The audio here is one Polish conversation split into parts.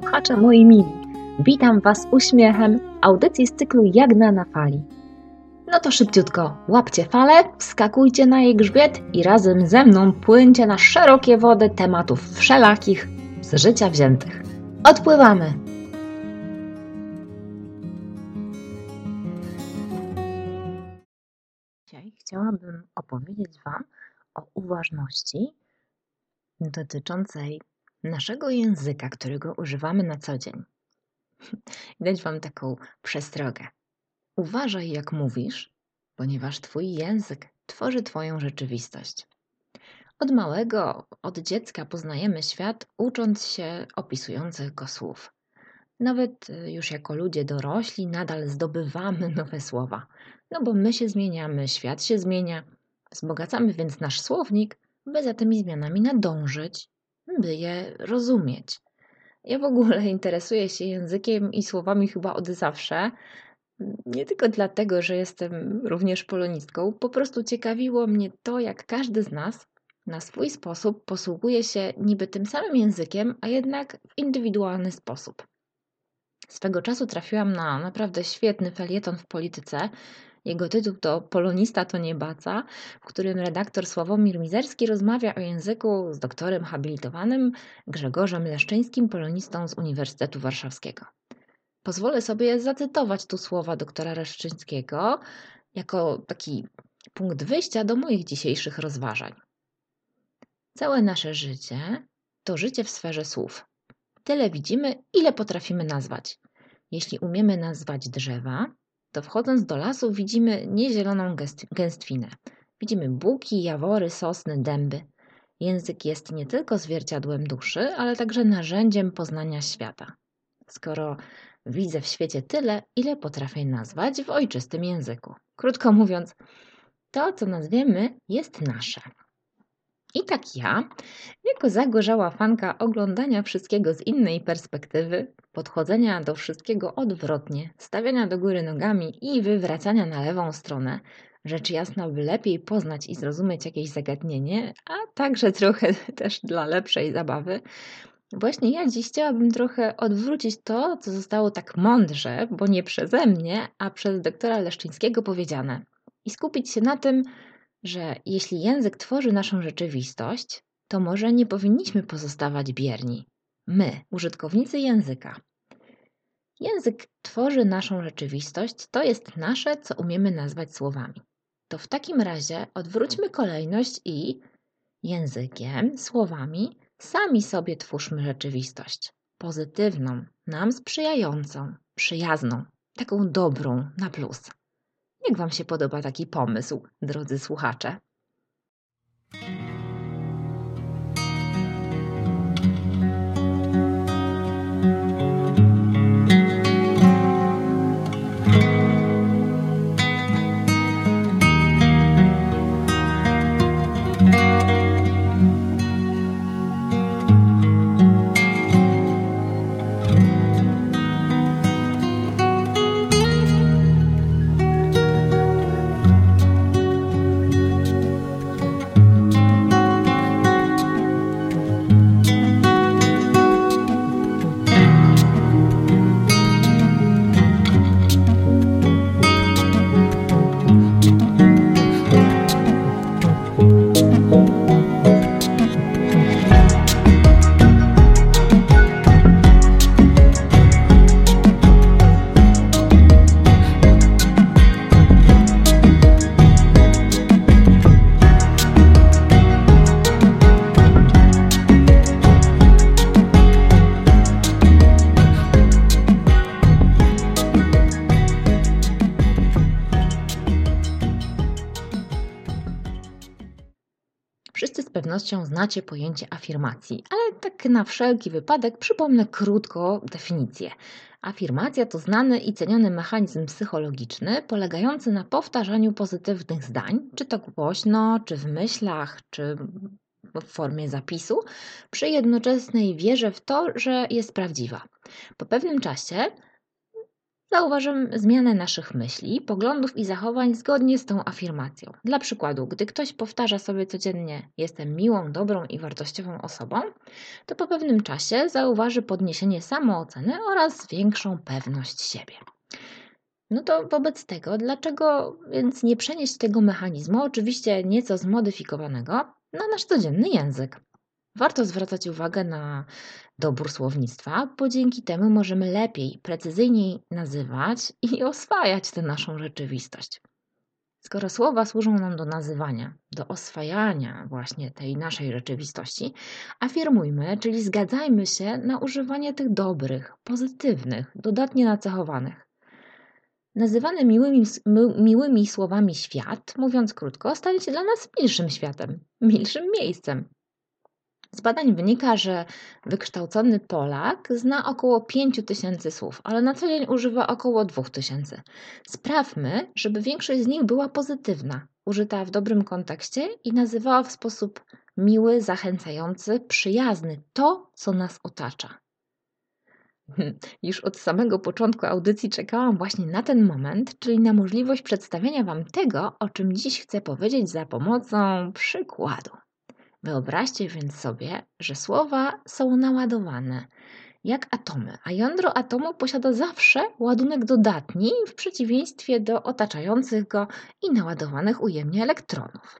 słuchacze moi mili. Witam Was uśmiechem audycji z cyklu Jagna na fali. No to szybciutko, łapcie falę, wskakujcie na jej grzbiet i razem ze mną płyńcie na szerokie wody tematów wszelakich z życia wziętych. Odpływamy! Dzisiaj chciałabym opowiedzieć Wam o uważności dotyczącej naszego języka, którego używamy na co dzień. Dać Wam taką przestrogę. Uważaj, jak mówisz, ponieważ Twój język tworzy Twoją rzeczywistość. Od małego, od dziecka poznajemy świat, ucząc się opisujących go słów. Nawet y, już jako ludzie dorośli nadal zdobywamy nowe słowa, no bo my się zmieniamy, świat się zmienia, wzbogacamy więc nasz słownik, by za tymi zmianami nadążyć, by je rozumieć. Ja w ogóle interesuję się językiem i słowami chyba od zawsze. Nie tylko dlatego, że jestem również polonistką, po prostu ciekawiło mnie to, jak każdy z nas na swój sposób posługuje się niby tym samym językiem, a jednak w indywidualny sposób. Swego czasu trafiłam na naprawdę świetny felieton w polityce. Jego tytuł to Polonista to nie baca, w którym redaktor Sławomir Mizerski rozmawia o języku z doktorem habilitowanym Grzegorzem Leszczyńskim, polonistą z Uniwersytetu Warszawskiego. Pozwolę sobie zacytować tu słowa doktora Leszczyńskiego jako taki punkt wyjścia do moich dzisiejszych rozważań. Całe nasze życie to życie w sferze słów. Tyle widzimy, ile potrafimy nazwać. Jeśli umiemy nazwać drzewa, to wchodząc do lasu widzimy niezieloną gęstwinę. Widzimy buki, jawory, sosny, dęby. Język jest nie tylko zwierciadłem duszy, ale także narzędziem poznania świata. Skoro widzę w świecie tyle, ile potrafię nazwać w ojczystym języku. Krótko mówiąc, to, co nazwiemy, jest nasze. I tak ja, jako zagorzała fanka oglądania wszystkiego z innej perspektywy, podchodzenia do wszystkiego odwrotnie, stawiania do góry nogami i wywracania na lewą stronę, rzecz jasna, by lepiej poznać i zrozumieć jakieś zagadnienie, a także trochę też dla lepszej zabawy, Właśnie ja dziś chciałabym trochę odwrócić to, co zostało tak mądrze, bo nie przeze mnie, a przez doktora Leszczyńskiego powiedziane, i skupić się na tym, że jeśli język tworzy naszą rzeczywistość, to może nie powinniśmy pozostawać bierni. My, użytkownicy języka. Język tworzy naszą rzeczywistość, to jest nasze, co umiemy nazwać słowami. To w takim razie odwróćmy kolejność i językiem, słowami sami sobie twórzmy rzeczywistość. Pozytywną, nam sprzyjającą, przyjazną, taką dobrą na plus. Jak Wam się podoba taki pomysł, drodzy słuchacze? Pewnością znacie pojęcie afirmacji, ale tak na wszelki wypadek przypomnę krótko definicję. Afirmacja to znany i ceniony mechanizm psychologiczny polegający na powtarzaniu pozytywnych zdań, czy to głośno, czy w myślach, czy w formie zapisu, przy jednoczesnej wierze w to, że jest prawdziwa. Po pewnym czasie zauważymy zmianę naszych myśli, poglądów i zachowań zgodnie z tą afirmacją. Dla przykładu, gdy ktoś powtarza sobie codziennie: Jestem miłą, dobrą i wartościową osobą, to po pewnym czasie zauważy podniesienie samooceny oraz większą pewność siebie. No to wobec tego, dlaczego więc nie przenieść tego mechanizmu, oczywiście nieco zmodyfikowanego, na nasz codzienny język? Warto zwracać uwagę na dobór słownictwa, bo dzięki temu możemy lepiej, precyzyjniej nazywać i oswajać tę naszą rzeczywistość. Skoro słowa służą nam do nazywania, do oswajania właśnie tej naszej rzeczywistości, afirmujmy, czyli zgadzajmy się na używanie tych dobrych, pozytywnych, dodatnie nacechowanych. Nazywany miłymi, miłymi słowami świat, mówiąc krótko, stanie się dla nas milszym światem, milszym miejscem. Z badań wynika, że wykształcony Polak zna około 5 tysięcy słów, ale na co dzień używa około 2000. Sprawmy, żeby większość z nich była pozytywna, użyta w dobrym kontekście i nazywała w sposób miły, zachęcający, przyjazny to, co nas otacza. Już od samego początku audycji czekałam właśnie na ten moment, czyli na możliwość przedstawienia Wam tego, o czym dziś chcę powiedzieć za pomocą przykładu. Wyobraźcie więc sobie, że słowa są naładowane jak atomy, a jądro atomu posiada zawsze ładunek dodatni w przeciwieństwie do otaczających go i naładowanych ujemnie elektronów.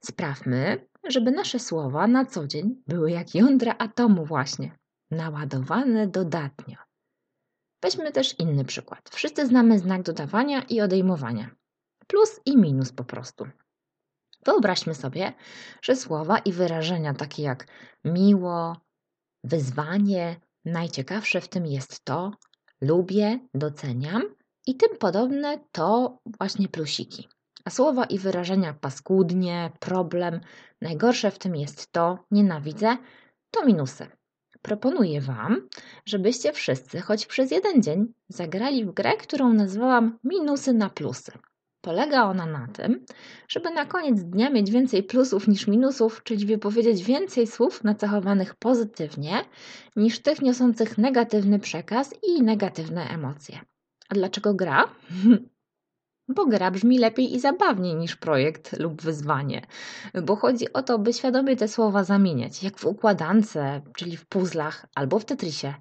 Sprawmy, żeby nasze słowa na co dzień były jak jądra atomu właśnie, naładowane dodatnio. Weźmy też inny przykład. Wszyscy znamy znak dodawania i odejmowania. Plus i minus po prostu. Wyobraźmy sobie, że słowa i wyrażenia takie jak miło, wyzwanie, najciekawsze w tym jest to, lubię, doceniam i tym podobne to właśnie plusiki. A słowa i wyrażenia paskudnie, problem, najgorsze w tym jest to, nienawidzę, to minusy. Proponuję Wam, żebyście wszyscy, choć przez jeden dzień, zagrali w grę, którą nazwałam minusy na plusy. Polega ona na tym, żeby na koniec dnia mieć więcej plusów niż minusów, czyli wypowiedzieć więcej słów nacechowanych pozytywnie niż tych niosących negatywny przekaz i negatywne emocje. A dlaczego gra? Bo gra brzmi lepiej i zabawniej niż projekt lub wyzwanie, bo chodzi o to, by świadomie te słowa zamieniać, jak w układance, czyli w puzzlach albo w Tetrisie.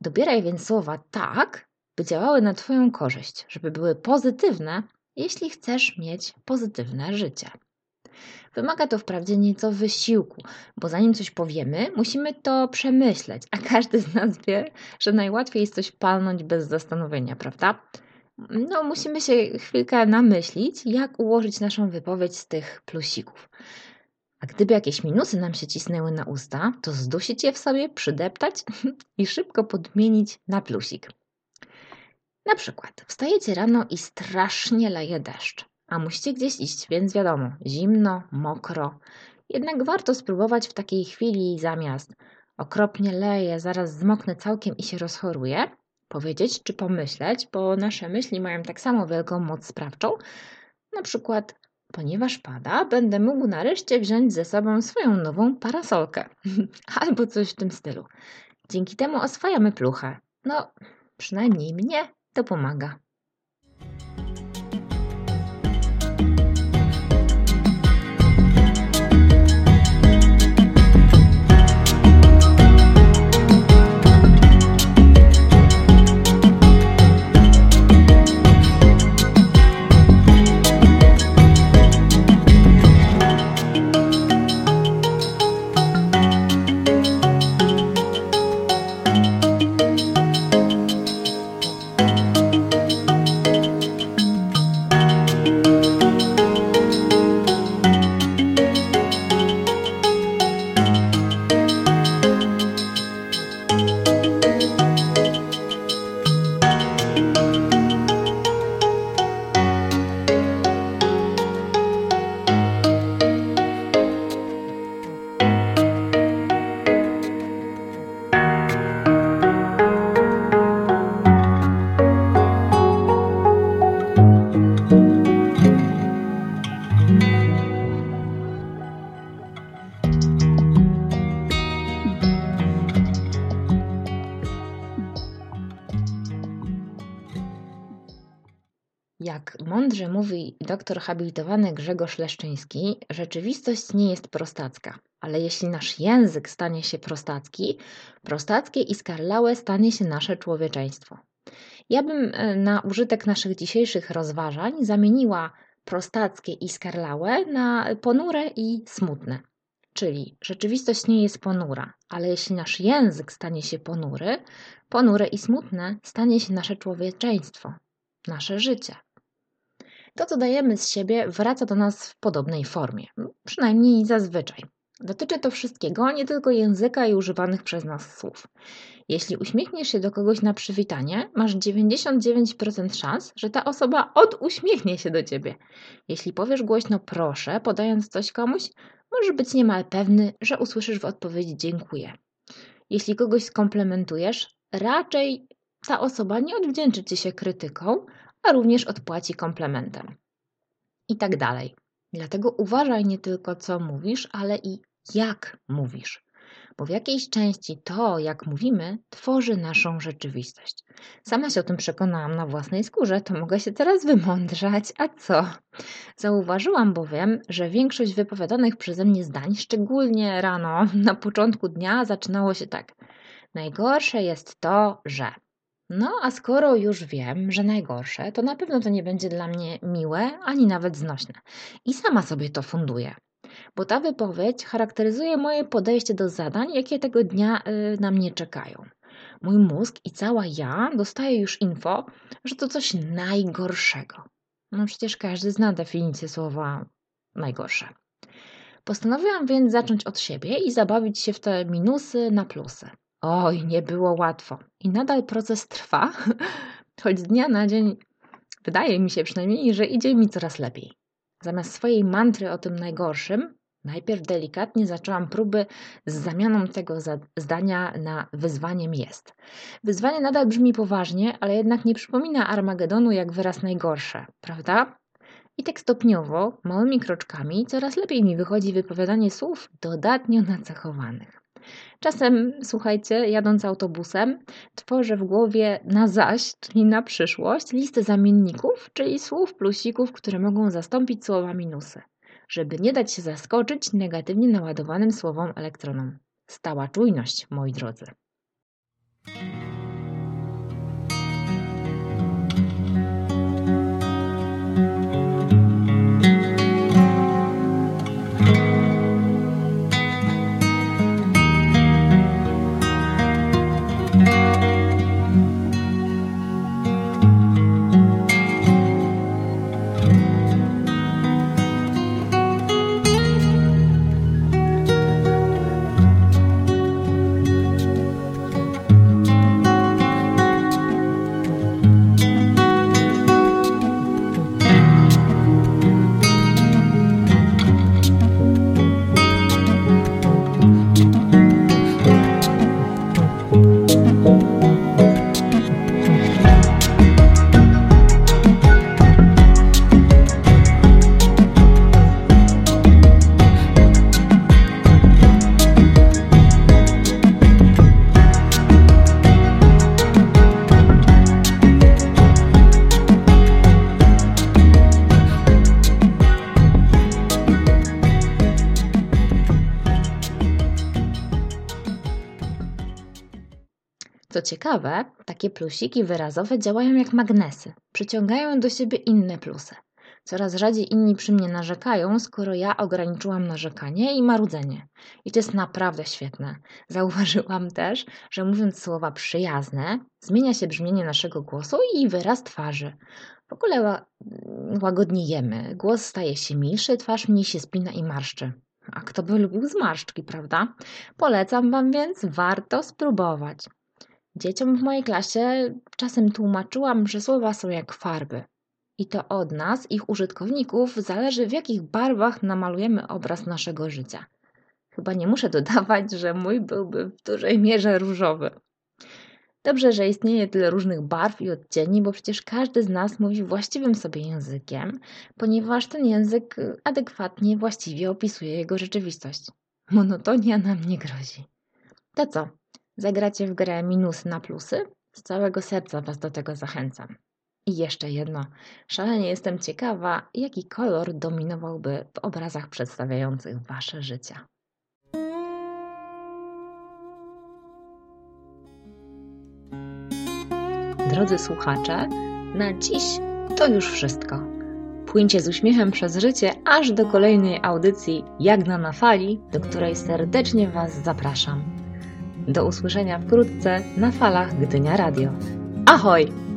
Dobieraj więc słowa tak, by działały na Twoją korzyść, żeby były pozytywne, jeśli chcesz mieć pozytywne życie. Wymaga to wprawdzie nieco wysiłku, bo zanim coś powiemy, musimy to przemyśleć, a każdy z nas wie, że najłatwiej jest coś palnąć bez zastanowienia, prawda? No, musimy się chwilkę namyślić, jak ułożyć naszą wypowiedź z tych plusików. A gdyby jakieś minusy nam się cisnęły na usta, to zdusić je w sobie, przydeptać i szybko podmienić na plusik. Na przykład wstajecie rano i strasznie leje deszcz, a musicie gdzieś iść, więc wiadomo, zimno, mokro. Jednak warto spróbować w takiej chwili zamiast okropnie leje, zaraz zmoknę całkiem i się rozchoruję, powiedzieć czy pomyśleć, bo nasze myśli mają tak samo wielką moc sprawczą. Na przykład, ponieważ pada, będę mógł nareszcie wziąć ze sobą swoją nową parasolkę. Albo coś w tym stylu. Dzięki temu oswajamy pluchę. No, przynajmniej mnie to pomaga. Mądrze mówi doktor habilitowany Grzegorz Leszczyński, rzeczywistość nie jest prostacka, ale jeśli nasz język stanie się prostacki, prostackie i skarlałe stanie się nasze człowieczeństwo. Ja bym e, na użytek naszych dzisiejszych rozważań zamieniła prostackie i skarlałe na ponure i smutne. Czyli rzeczywistość nie jest ponura, ale jeśli nasz język stanie się ponury, ponure i smutne stanie się nasze człowieczeństwo, nasze życie. To, co dajemy z siebie, wraca do nas w podobnej formie, przynajmniej zazwyczaj. Dotyczy to wszystkiego, nie tylko języka i używanych przez nas słów. Jeśli uśmiechniesz się do kogoś na przywitanie, masz 99% szans, że ta osoba oduśmiechnie się do ciebie. Jeśli powiesz głośno proszę, podając coś komuś, możesz być niemal pewny, że usłyszysz w odpowiedzi dziękuję. Jeśli kogoś skomplementujesz, raczej ta osoba nie odwdzięczy ci się krytyką, a również odpłaci komplementem. I tak dalej. Dlatego uważaj nie tylko co mówisz, ale i jak mówisz bo w jakiejś części to, jak mówimy, tworzy naszą rzeczywistość. Sama się o tym przekonałam na własnej skórze, to mogę się teraz wymądrzać, a co? Zauważyłam bowiem, że większość wypowiadanych przeze mnie zdań, szczególnie rano, na początku dnia, zaczynało się tak. Najgorsze jest to, że. No, a skoro już wiem, że najgorsze, to na pewno to nie będzie dla mnie miłe ani nawet znośne. I sama sobie to funduję bo ta wypowiedź charakteryzuje moje podejście do zadań, jakie tego dnia y, na mnie czekają. Mój mózg i cała ja dostaje już info, że to coś najgorszego. No przecież każdy zna definicję słowa najgorsze. Postanowiłam więc zacząć od siebie i zabawić się w te minusy na plusy. Oj, nie było łatwo. I nadal proces trwa, choć z dnia na dzień wydaje mi się przynajmniej, że idzie mi coraz lepiej. Zamiast swojej mantry o tym najgorszym, najpierw delikatnie zaczęłam próby z zamianą tego zdania na wyzwaniem jest. Wyzwanie nadal brzmi poważnie, ale jednak nie przypomina Armagedonu jak wyraz najgorsze, prawda? I tak stopniowo, małymi kroczkami, coraz lepiej mi wychodzi wypowiadanie słów dodatnio nacechowanych. Czasem, słuchajcie, jadąc autobusem, tworzę w głowie na zaś, czyli na przyszłość, listę zamienników, czyli słów plusików, które mogą zastąpić słowa minusy, żeby nie dać się zaskoczyć negatywnie naładowanym słowom elektronom. Stała czujność, moi drodzy. Ciekawe, takie plusiki wyrazowe działają jak magnesy, przyciągają do siebie inne plusy. Coraz rzadziej inni przy mnie narzekają, skoro ja ograniczyłam narzekanie i marudzenie. I to jest naprawdę świetne. Zauważyłam też, że mówiąc słowa przyjazne, zmienia się brzmienie naszego głosu i wyraz twarzy. W ogóle łagodniejemy, głos staje się milszy, twarz mniej się spina i marszczy. A kto by lubił zmarszczki, prawda? Polecam Wam więc, warto spróbować. Dzieciom w mojej klasie czasem tłumaczyłam, że słowa są jak farby. I to od nas, ich użytkowników, zależy w jakich barwach namalujemy obraz naszego życia. Chyba nie muszę dodawać, że mój byłby w dużej mierze różowy. Dobrze, że istnieje tyle różnych barw i odcieni, bo przecież każdy z nas mówi właściwym sobie językiem, ponieważ ten język adekwatnie, właściwie opisuje jego rzeczywistość. Monotonia nam nie grozi. To co? Zagracie w grę minusy na plusy? Z całego serca Was do tego zachęcam. I jeszcze jedno. Szalenie jestem ciekawa, jaki kolor dominowałby w obrazach przedstawiających Wasze życia. Drodzy słuchacze, na dziś to już wszystko. Płyńcie z uśmiechem przez życie aż do kolejnej audycji Jagna na fali, do której serdecznie Was zapraszam. Do usłyszenia wkrótce na falach Gdynia Radio. Ahoj!